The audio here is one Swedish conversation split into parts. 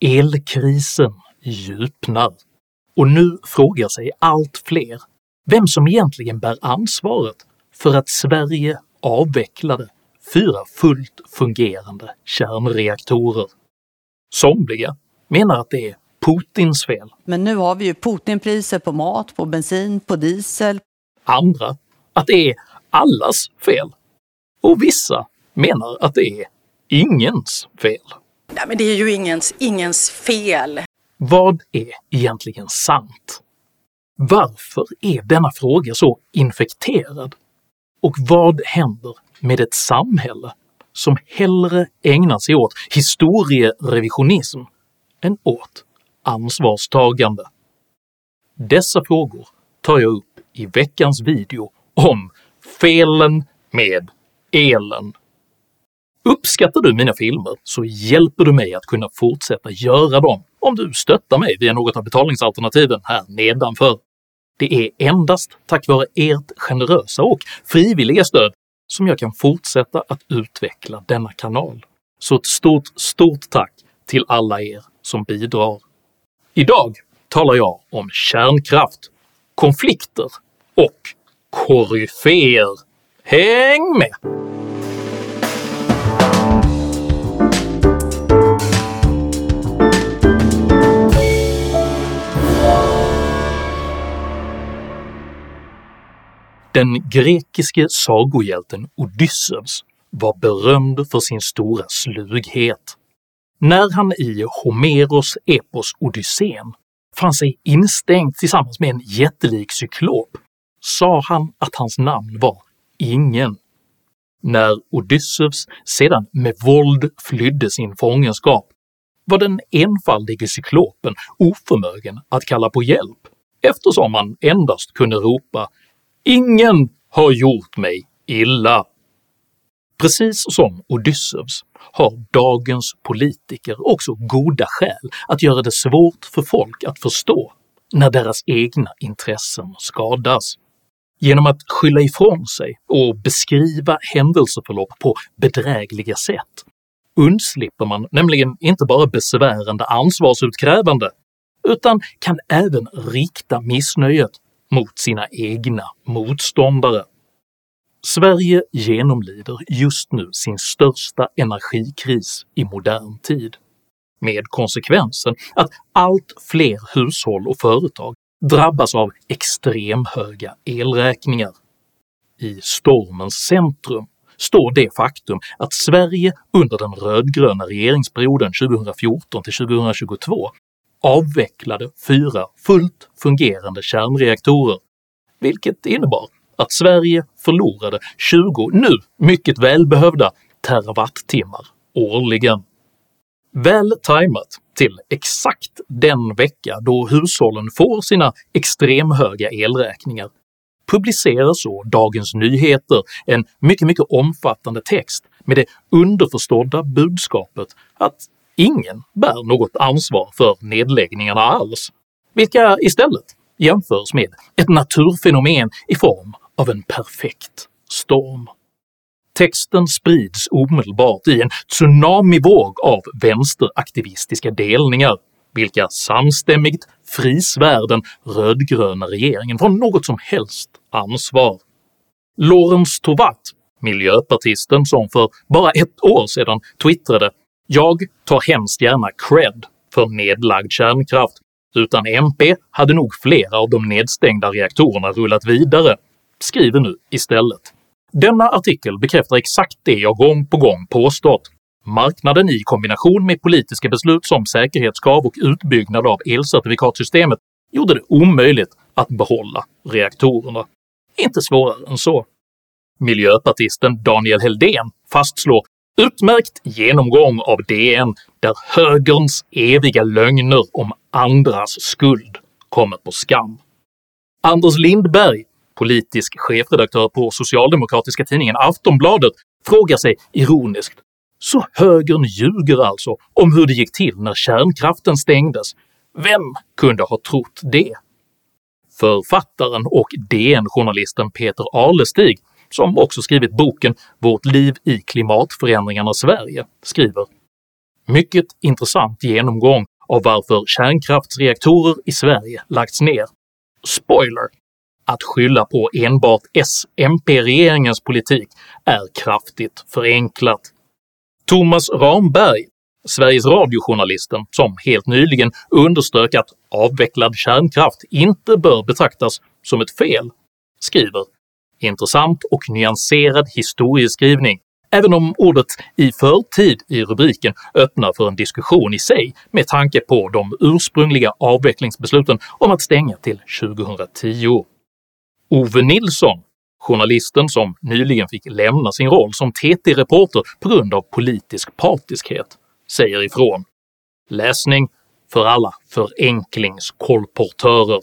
Elkrisen djupnar och nu frågar sig allt fler vem som egentligen bär ansvaret för att Sverige avvecklade fyra fullt fungerande kärnreaktorer. Somliga menar att det är Putins fel. Men nu har vi ju Putinpriser på mat, på bensin, på diesel. Andra att det är allas fel. Och vissa menar att det är ingens fel. Nej, men det är ju ingens, ingens fel. Vad är egentligen sant? Varför är denna fråga så infekterad? Och vad händer med ett samhälle som hellre ägnar sig åt historierevisionism än åt ansvarstagande? Dessa frågor tar jag upp i veckans video om “Felen med elen” Uppskattar du mina filmer så hjälper du mig att kunna fortsätta göra dem om du stöttar mig via något av betalningsalternativen här nedanför. Det är endast tack vare ert generösa och frivilliga stöd som jag kan fortsätta att utveckla denna kanal, så ett stort, stort tack till alla er som bidrar. Idag talar jag om kärnkraft, konflikter och koryféer. Häng med! Den grekiske sagohjälten Odysseus var berömd för sin stora slughet. När han i Homeros epos Odysseen fann sig instängd tillsammans med en jättelik cyklop sa han att hans namn var Ingen. När Odysseus sedan med våld flydde sin fångenskap var den enfaldige cyklopen oförmögen att kalla på hjälp eftersom han endast kunde ropa “Ingen har gjort mig illa”. Precis som Odysseus har dagens politiker också goda skäl att göra det svårt för folk att förstå när deras egna intressen skadas. Genom att skylla ifrån sig och beskriva händelseförlopp på bedrägliga sätt undslipper man nämligen inte bara besvärande ansvarsutkrävande utan kan även rikta missnöjet mot sina egna motståndare. Sverige genomlider just nu sin största energikris i modern tid, med konsekvensen att allt fler hushåll och företag drabbas av extremhöga elräkningar. I stormens centrum står det faktum att Sverige under den rödgröna regeringsperioden 2014 2022 avvecklade fyra fullt fungerande kärnreaktorer, vilket innebar att Sverige förlorade 20 nu mycket välbehövda terawattimmar årligen. Väl tajmat till exakt den vecka då hushållen får sina extremhöga elräkningar publicerar så Dagens Nyheter en mycket, mycket omfattande text med det underförstådda budskapet att ingen bär något ansvar för nedläggningarna alls, vilka istället jämförs med ett naturfenomen i form av en perfekt storm. Texten sprids omedelbart i en tsunamivåg av vänsteraktivistiska delningar, vilka samstämmigt frisvär den rödgröna regeringen från något som helst ansvar. Lorentz Tovatt, miljöpartisten som för bara ett år sedan twittrade “Jag tar hemskt gärna cred för nedlagd kärnkraft, utan MP hade nog flera av de nedstängda reaktorerna rullat vidare” skriver nu istället denna artikel bekräftar exakt det jag gång på gång påstått. Marknaden i kombination med politiska beslut som säkerhetskrav och utbyggnad av elcertifikatsystemet gjorde det omöjligt att behålla reaktorerna. Inte svårare än så. Miljöpartisten Daniel Heldén fastslår “utmärkt genomgång av DN där högerns eviga lögner om andras skuld kommer på skam”. Anders Lindberg politisk chefredaktör på socialdemokratiska tidningen Aftonbladet, frågar sig ironiskt “Så högern ljuger alltså om hur det gick till när kärnkraften stängdes? Vem kunde ha trott det?” Författaren och DN-journalisten Peter Alestig, som också skrivit boken “Vårt liv i klimatförändringarnas Sverige” skriver “Mycket intressant genomgång av varför kärnkraftsreaktorer i Sverige lagts ner. Spoiler! Att skylla på enbart S-MP-regeringens politik är kraftigt förenklat. Thomas Ramberg, Sveriges radiojournalisten som helt nyligen underströk att avvecklad kärnkraft inte bör betraktas som ett fel, skriver “intressant och nyanserad historieskrivning även om ordet “i förtid” i rubriken öppnar för en diskussion i sig med tanke på de ursprungliga avvecklingsbesluten om att stänga till 2010. Ove Nilsson, journalisten som nyligen fick lämna sin roll som TT-reporter på grund av politisk partiskhet, säger ifrån. Läsning för alla förenklingskolportörer.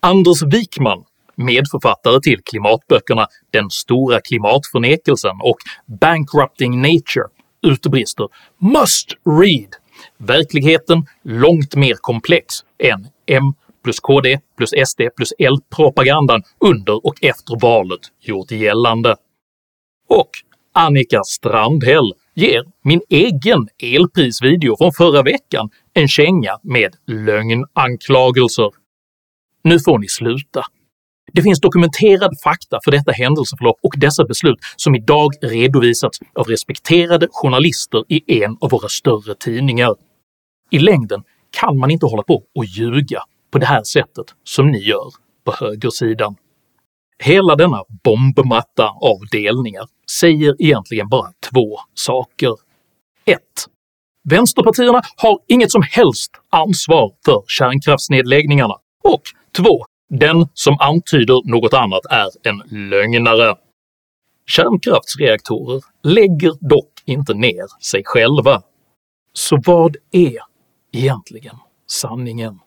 Anders Wikman, medförfattare till klimatböckerna “Den stora klimatförnekelsen” och “Bankrupting Nature” utbrister “Must read! Verkligheten långt mer komplex än M plus KD plus SD plus L-propagandan under och efter valet gjort gällande.” Och Annika Strandhäll ger min egen elprisvideo från förra veckan en känga med lögnanklagelser. Nu får ni sluta. Det finns dokumenterad fakta för detta händelseförlopp och dessa beslut som idag redovisats av respekterade journalister i en av våra större tidningar. I längden kan man inte hålla på och ljuga på det här sättet som ni gör på högersidan. Hela denna bombmatta av delningar säger egentligen bara två saker. 1. Vänsterpartierna har inget som helst ansvar för kärnkraftsnedläggningarna och 2. Den som antyder något annat är en lögnare. Kärnkraftsreaktorer lägger dock inte ner sig själva. Så vad är egentligen sanningen?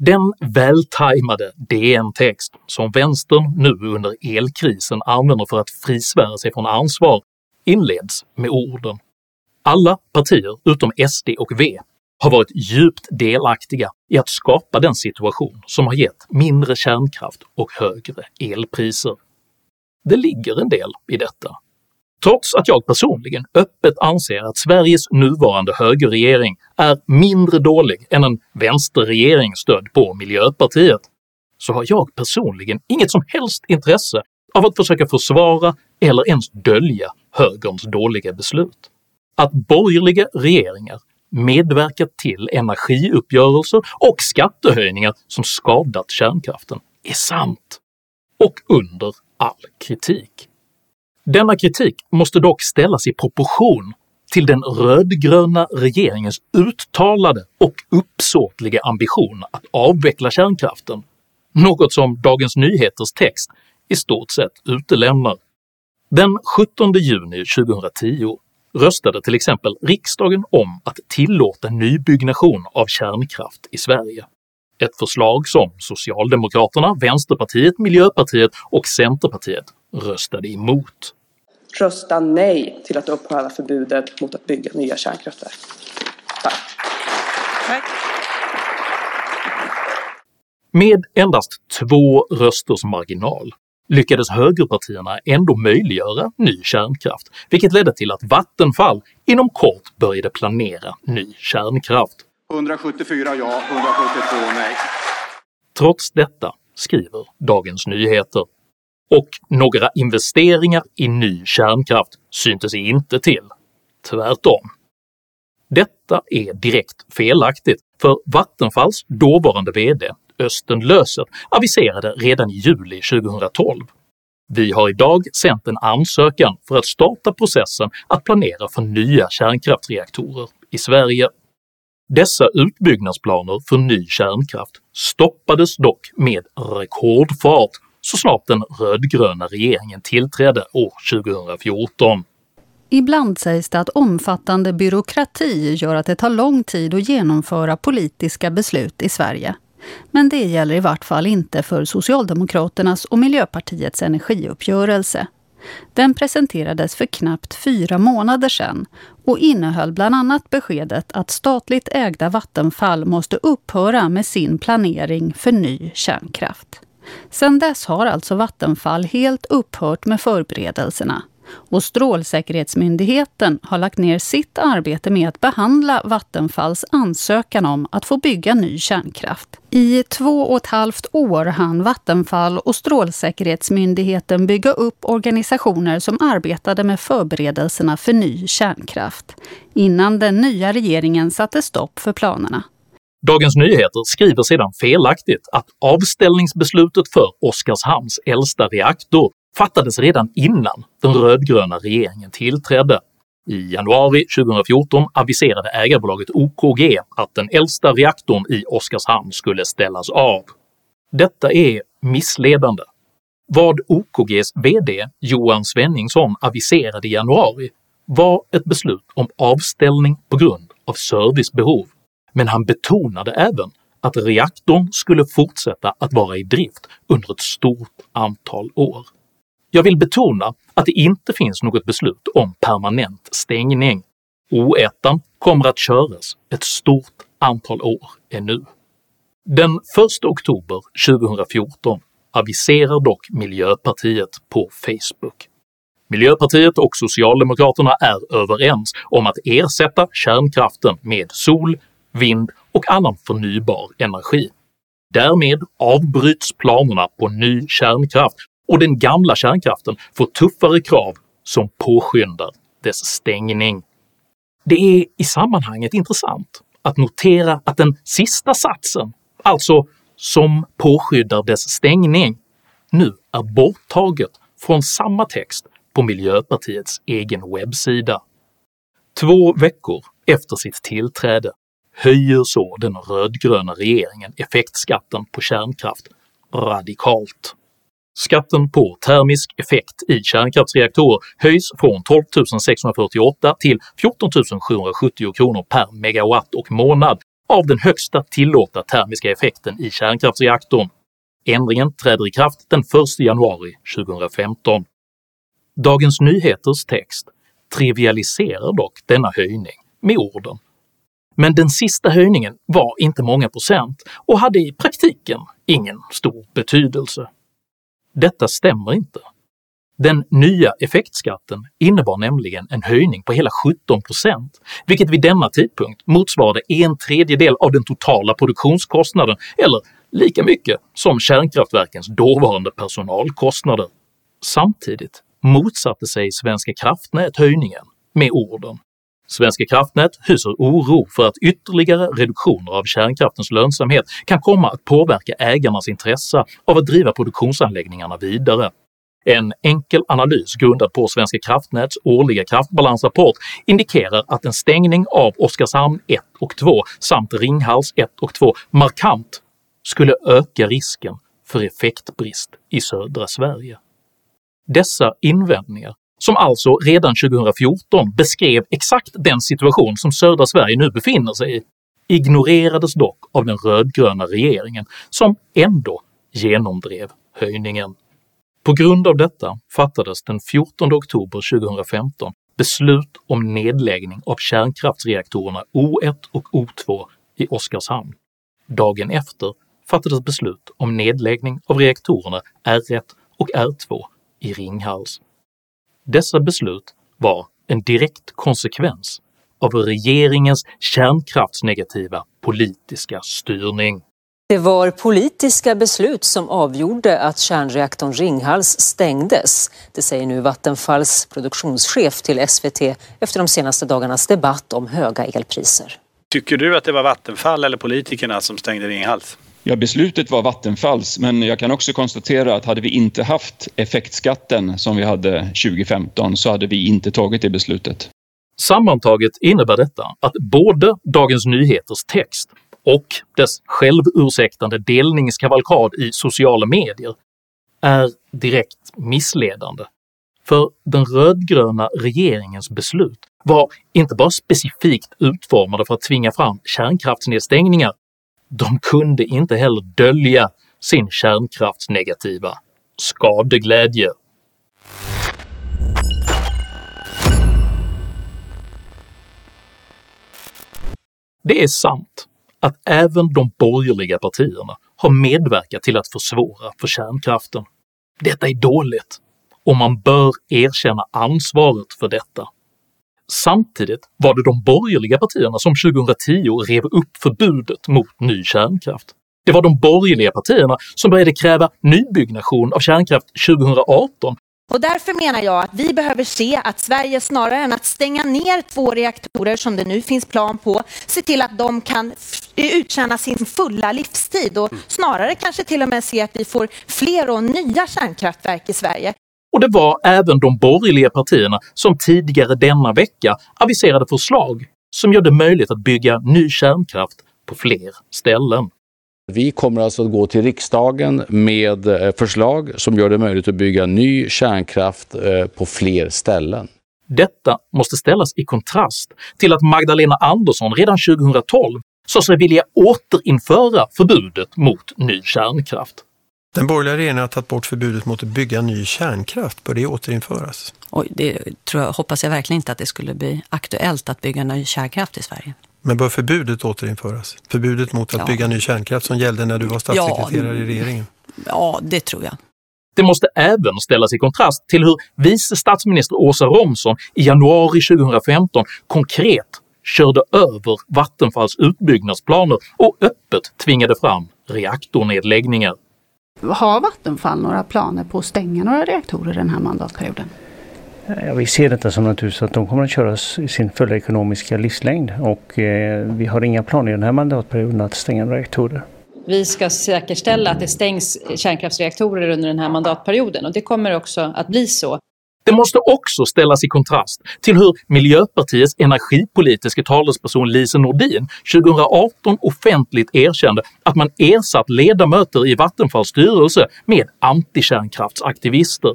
Den vältajmade DN-text som vänstern nu under elkrisen använder för att frisvära sig från ansvar inleds med orden “Alla partier utom SD och V har varit djupt delaktiga i att skapa den situation som har gett mindre kärnkraft och högre elpriser.” Det ligger en del i detta, trots att jag personligen öppet anser att Sveriges nuvarande högerregering är mindre dålig än en vänsterregering stödd på Miljöpartiet, så har jag personligen inget som helst intresse av att försöka försvara eller ens dölja högerns dåliga beslut. Att borgerliga regeringar medverkat till energiuppgörelser och skattehöjningar som skadat kärnkraften är sant, och under all kritik. Denna kritik måste dock ställas i proportion till den rödgröna regeringens uttalade och uppsåtliga ambition att avveckla kärnkraften, något som Dagens Nyheters text i stort sett utelämnar. Den 17 juni 2010 röstade till exempel riksdagen om att tillåta nybyggnation av kärnkraft i Sverige. Ett förslag som Socialdemokraterna, Vänsterpartiet, Miljöpartiet och Centerpartiet röstade emot rösta nej till att upphäva förbudet mot att bygga nya kärnkraftverk. Tack. Tack. Med endast två rösters marginal lyckades högerpartierna ändå möjliggöra ny kärnkraft, vilket ledde till att Vattenfall inom kort började planera ny kärnkraft. 174 ja, 172 nej. Trots detta skriver Dagens Nyheter och några investeringar i ny kärnkraft syntes inte till. Tvärtom. Detta är direkt felaktigt, för Vattenfalls dåvarande VD Östen Löser aviserade redan i juli 2012 “Vi har idag sänt en ansökan för att starta processen att planera för nya kärnkraftsreaktorer i Sverige. Dessa utbyggnadsplaner för ny kärnkraft stoppades dock med rekordfart så snart den rödgröna regeringen tillträdde år 2014. Ibland sägs det att omfattande byråkrati gör att det tar lång tid att genomföra politiska beslut i Sverige. Men det gäller i vart fall inte för Socialdemokraternas och Miljöpartiets energiuppgörelse. Den presenterades för knappt fyra månader sedan och innehöll bland annat beskedet att statligt ägda Vattenfall måste upphöra med sin planering för ny kärnkraft. Sedan dess har alltså Vattenfall helt upphört med förberedelserna och Strålsäkerhetsmyndigheten har lagt ner sitt arbete med att behandla Vattenfalls ansökan om att få bygga ny kärnkraft. I två och ett halvt år hann Vattenfall och Strålsäkerhetsmyndigheten bygga upp organisationer som arbetade med förberedelserna för ny kärnkraft, innan den nya regeringen satte stopp för planerna. Dagens Nyheter skriver sedan felaktigt att avställningsbeslutet för Oskarshamns äldsta reaktor fattades redan innan den rödgröna regeringen tillträdde. I januari 2014 aviserade ägarbolaget OKG att den äldsta reaktorn i Oskarshamn skulle ställas av. Detta är missledande. Vad OKGs VD Johan Svenningsson aviserade i januari var ett beslut om avställning på grund av servicebehov, men han betonade även att reaktorn skulle fortsätta att vara i drift under ett stort antal år. Jag vill betona att det inte finns något beslut om permanent stängning. O1 kommer att köras ett stort antal år ännu. Den 1 oktober 2014 aviserar dock Miljöpartiet på Facebook. Miljöpartiet och Socialdemokraterna är överens om att ersätta kärnkraften med sol, vind och annan förnybar energi. Därmed avbryts planerna på ny kärnkraft och den gamla kärnkraften får tuffare krav som påskyndar dess stängning. Det är i sammanhanget intressant att notera att den sista satsen, alltså “som påskyddar dess stängning”, nu är borttaget från samma text på Miljöpartiets egen webbsida. Två veckor efter sitt tillträde höjer så den rödgröna regeringen effektskatten på kärnkraft radikalt. Skatten på termisk effekt i kärnkraftsreaktorer höjs från 12 648 till 14 770 kronor per megawatt och månad av den högsta tillåtna termiska effekten i kärnkraftsreaktorn. Ändringen träder i kraft den 1 januari 2015. Dagens Nyheters text trivialiserar dock denna höjning med orden “men den sista höjningen var inte många procent och hade i praktiken ingen stor betydelse”. Detta stämmer inte. Den nya effektskatten innebar nämligen en höjning på hela 17%, vilket vid denna tidpunkt motsvarade en tredjedel av den totala produktionskostnaden eller lika mycket som kärnkraftverkens dåvarande personalkostnader. Samtidigt motsatte sig Svenska kraftnät höjningen med orden Svenska kraftnät hyser oro för att ytterligare reduktioner av kärnkraftens lönsamhet kan komma att påverka ägarnas intresse av att driva produktionsanläggningarna vidare. En enkel analys grundad på Svenska kraftnäts årliga kraftbalansrapport indikerar att en stängning av Oskarshamn 1 och 2 samt Ringhals 1 och 2 markant skulle öka risken för effektbrist i södra Sverige. Dessa invändningar som alltså redan 2014 beskrev exakt den situation som södra Sverige nu befinner sig i, ignorerades dock av den rödgröna regeringen som ändå genomdrev höjningen. På grund av detta fattades den 14 oktober 2015 beslut om nedläggning av kärnkraftsreaktorerna O1 och O2 i Oskarshamn. Dagen efter fattades beslut om nedläggning av reaktorerna R1 och R2 i Ringhals. Dessa beslut var en direkt konsekvens av regeringens kärnkraftsnegativa politiska styrning. Det var politiska beslut som avgjorde att kärnreaktorn Ringhals stängdes. Det säger nu Vattenfalls produktionschef till SVT efter de senaste dagarnas debatt om höga elpriser. Tycker du att det var Vattenfall eller politikerna som stängde Ringhals? Ja, beslutet var Vattenfalls, men jag kan också konstatera att hade vi inte haft effektskatten som vi hade 2015 så hade vi inte tagit det beslutet. Sammantaget innebär detta att både Dagens Nyheters text och dess självursäktande delningskavalkad i sociala medier är direkt missledande. För den rödgröna regeringens beslut var inte bara specifikt utformade för att tvinga fram kärnkraftsnedstängningar de kunde inte heller dölja sin kärnkraftsnegativa skadeglädje. Det är sant att även de borgerliga partierna har medverkat till att försvåra för kärnkraften. Detta är dåligt, och man bör erkänna ansvaret för detta. Samtidigt var det de borgerliga partierna som 2010 rev upp förbudet mot ny kärnkraft. Det var de borgerliga partierna som började kräva nybyggnation av kärnkraft 2018 och därför menar jag att vi behöver se att Sverige snarare än att stänga ner två reaktorer som det nu finns plan på, se till att de kan uttjäna sin fulla livstid och snarare kanske till och med se att vi får fler och nya kärnkraftverk i Sverige. Och det var även de borgerliga partierna som tidigare denna vecka aviserade förslag som gör det möjligt att bygga ny kärnkraft på fler ställen. Vi kommer alltså att gå till riksdagen med eh, förslag som gör det möjligt att bygga ny kärnkraft eh, på fler ställen. Detta måste ställas i kontrast till att Magdalena Andersson redan 2012 sa sig vilja återinföra förbudet mot ny kärnkraft. Den borgerliga regeringen har tagit bort förbudet mot att bygga ny kärnkraft. Bör det återinföras? Oj, det tror jag, hoppas jag verkligen inte att det skulle bli aktuellt att bygga ny kärnkraft i Sverige. Men bör förbudet återinföras? Förbudet mot att ja. bygga ny kärnkraft som gällde när du var statssekreterare ja, i regeringen? Ja, det tror jag. Det måste även ställas i kontrast till hur vice statsminister Åsa Romson i januari 2015 konkret körde över Vattenfalls utbyggnadsplaner och öppet tvingade fram reaktornedläggningar. Har Vattenfall några planer på att stänga några reaktorer den här mandatperioden? Ja, vi ser detta som naturligtvis att de kommer att köras i sin fulla ekonomiska livslängd och eh, vi har inga planer i den här mandatperioden att stänga reaktorer. Vi ska säkerställa att det stängs kärnkraftsreaktorer under den här mandatperioden och det kommer också att bli så. Det måste också ställas i kontrast till hur Miljöpartiets energipolitiska talesperson Lise Nordin 2018 offentligt erkände att man ersatt ledamöter i Vattenfalls styrelse med antikärnkraftsaktivister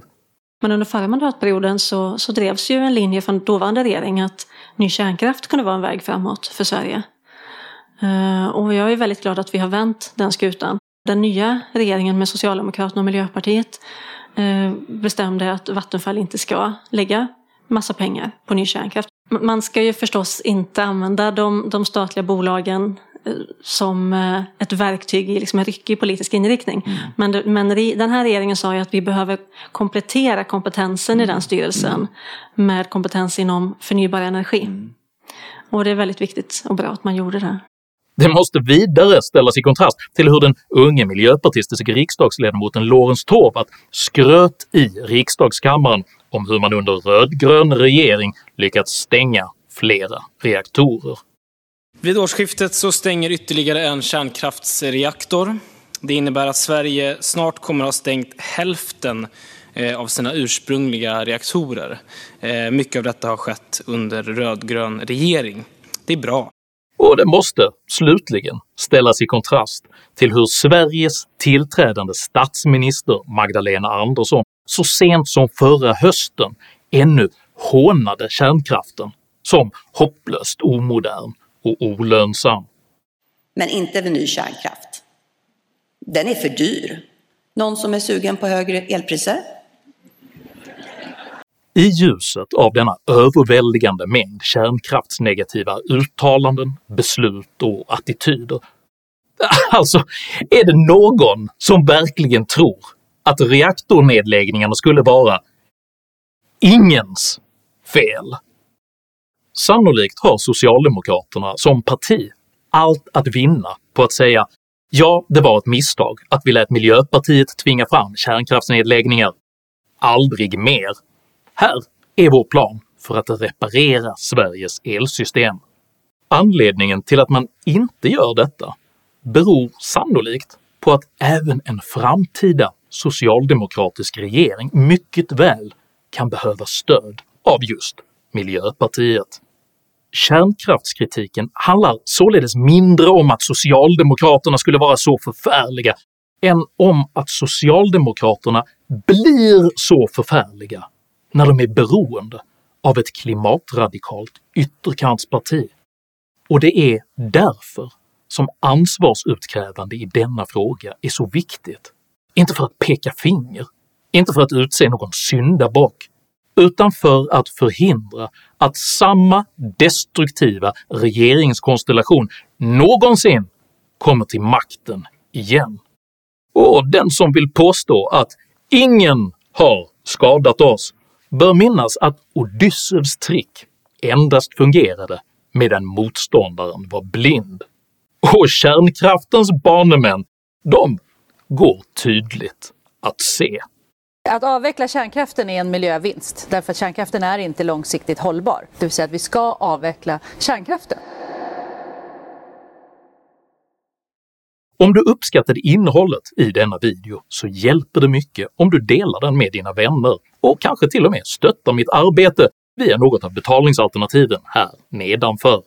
men under förra mandatperioden så, så drevs ju en linje från dåvarande regering att ny kärnkraft kunde vara en väg framåt för Sverige. Eh, och jag är väldigt glad att vi har vänt den skutan. Den nya regeringen med Socialdemokraterna och Miljöpartiet bestämde att Vattenfall inte ska lägga massa pengar på ny kärnkraft. Man ska ju förstås inte använda de, de statliga bolagen som eh, ett verktyg i liksom en ryckig politisk inriktning. Mm. Men, men den här regeringen sa ju att vi behöver komplettera kompetensen mm. i den styrelsen med kompetens inom förnybar energi. Mm. Och det är väldigt viktigt och bra att man gjorde det. Det måste vidare ställas i kontrast till hur den unge miljöpartistiska riksdagsledamoten Lorentz Tovatt skröt i riksdagskammaren om hur man under rödgrön regering lyckats stänga flera reaktorer. Vid årsskiftet så stänger ytterligare en kärnkraftsreaktor. Det innebär att Sverige snart kommer att ha stängt hälften eh, av sina ursprungliga reaktorer. Eh, mycket av detta har skett under rödgrön regering. Det är bra. Och det måste, slutligen, ställas i kontrast till hur Sveriges tillträdande statsminister Magdalena Andersson så sent som förra hösten ännu hånade kärnkraften som hopplöst omodern och olönsam. Men inte med ny kärnkraft. Den är för dyr. Någon som är sugen på högre elpriser? I ljuset av denna överväldigande mängd kärnkraftsnegativa uttalanden, beslut och attityder, alltså är det någon som verkligen tror att reaktornedläggningarna skulle vara ingens fel? Sannolikt har Socialdemokraterna som parti allt att vinna på att säga “ja, det var ett misstag att vi lät Miljöpartiet tvinga fram kärnkraftsnedläggningar. Aldrig mer. Här är vår plan för att reparera Sveriges elsystem.” Anledningen till att man inte gör detta beror sannolikt på att även en framtida socialdemokratisk regering mycket väl kan behöva stöd av just Miljöpartiet. Kärnkraftskritiken handlar således mindre om att socialdemokraterna skulle vara så förfärliga än om att socialdemokraterna blir så förfärliga när de är beroende av ett klimatradikalt ytterkantsparti. Och det är därför som ansvarsutkrävande i denna fråga är så viktigt. Inte för att peka finger, inte för att utse någon syndabock, utan för att förhindra att samma destruktiva regeringskonstellation någonsin kommer till makten igen. Och den som vill påstå att ingen har skadat oss bör minnas att Odysseus trick endast fungerade medan motståndaren var blind. Och kärnkraftens banemän, de går tydligt att se. Att avveckla kärnkraften är en miljövinst, därför att kärnkraften är inte långsiktigt hållbar. Det vill säga att vi ska avveckla kärnkraften. Om du uppskattade innehållet i denna video så hjälper det mycket om du delar den med dina vänner och kanske till och med stöttar mitt arbete via något av betalningsalternativen här nedanför.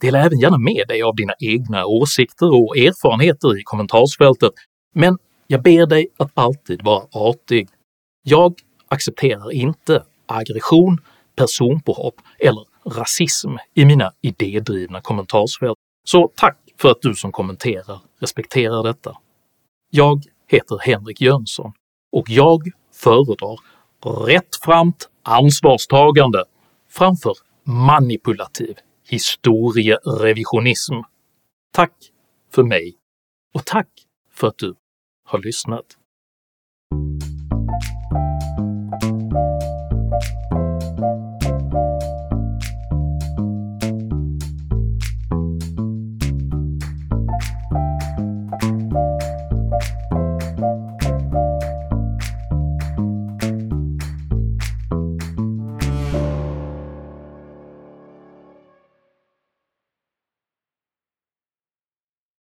Dela även gärna med dig av dina egna åsikter och erfarenheter i kommentarsfältet, men jag ber dig att alltid vara artig. Jag accepterar inte aggression, personpåhopp eller rasism i mina idédrivna kommentarsfält, så tack för att du som kommenterar respekterar detta. Jag heter Henrik Jönsson och jag föredrar rättframt ansvarstagande framför manipulativ historierevisionism. Tack för mig och tack för att du har lyssnat.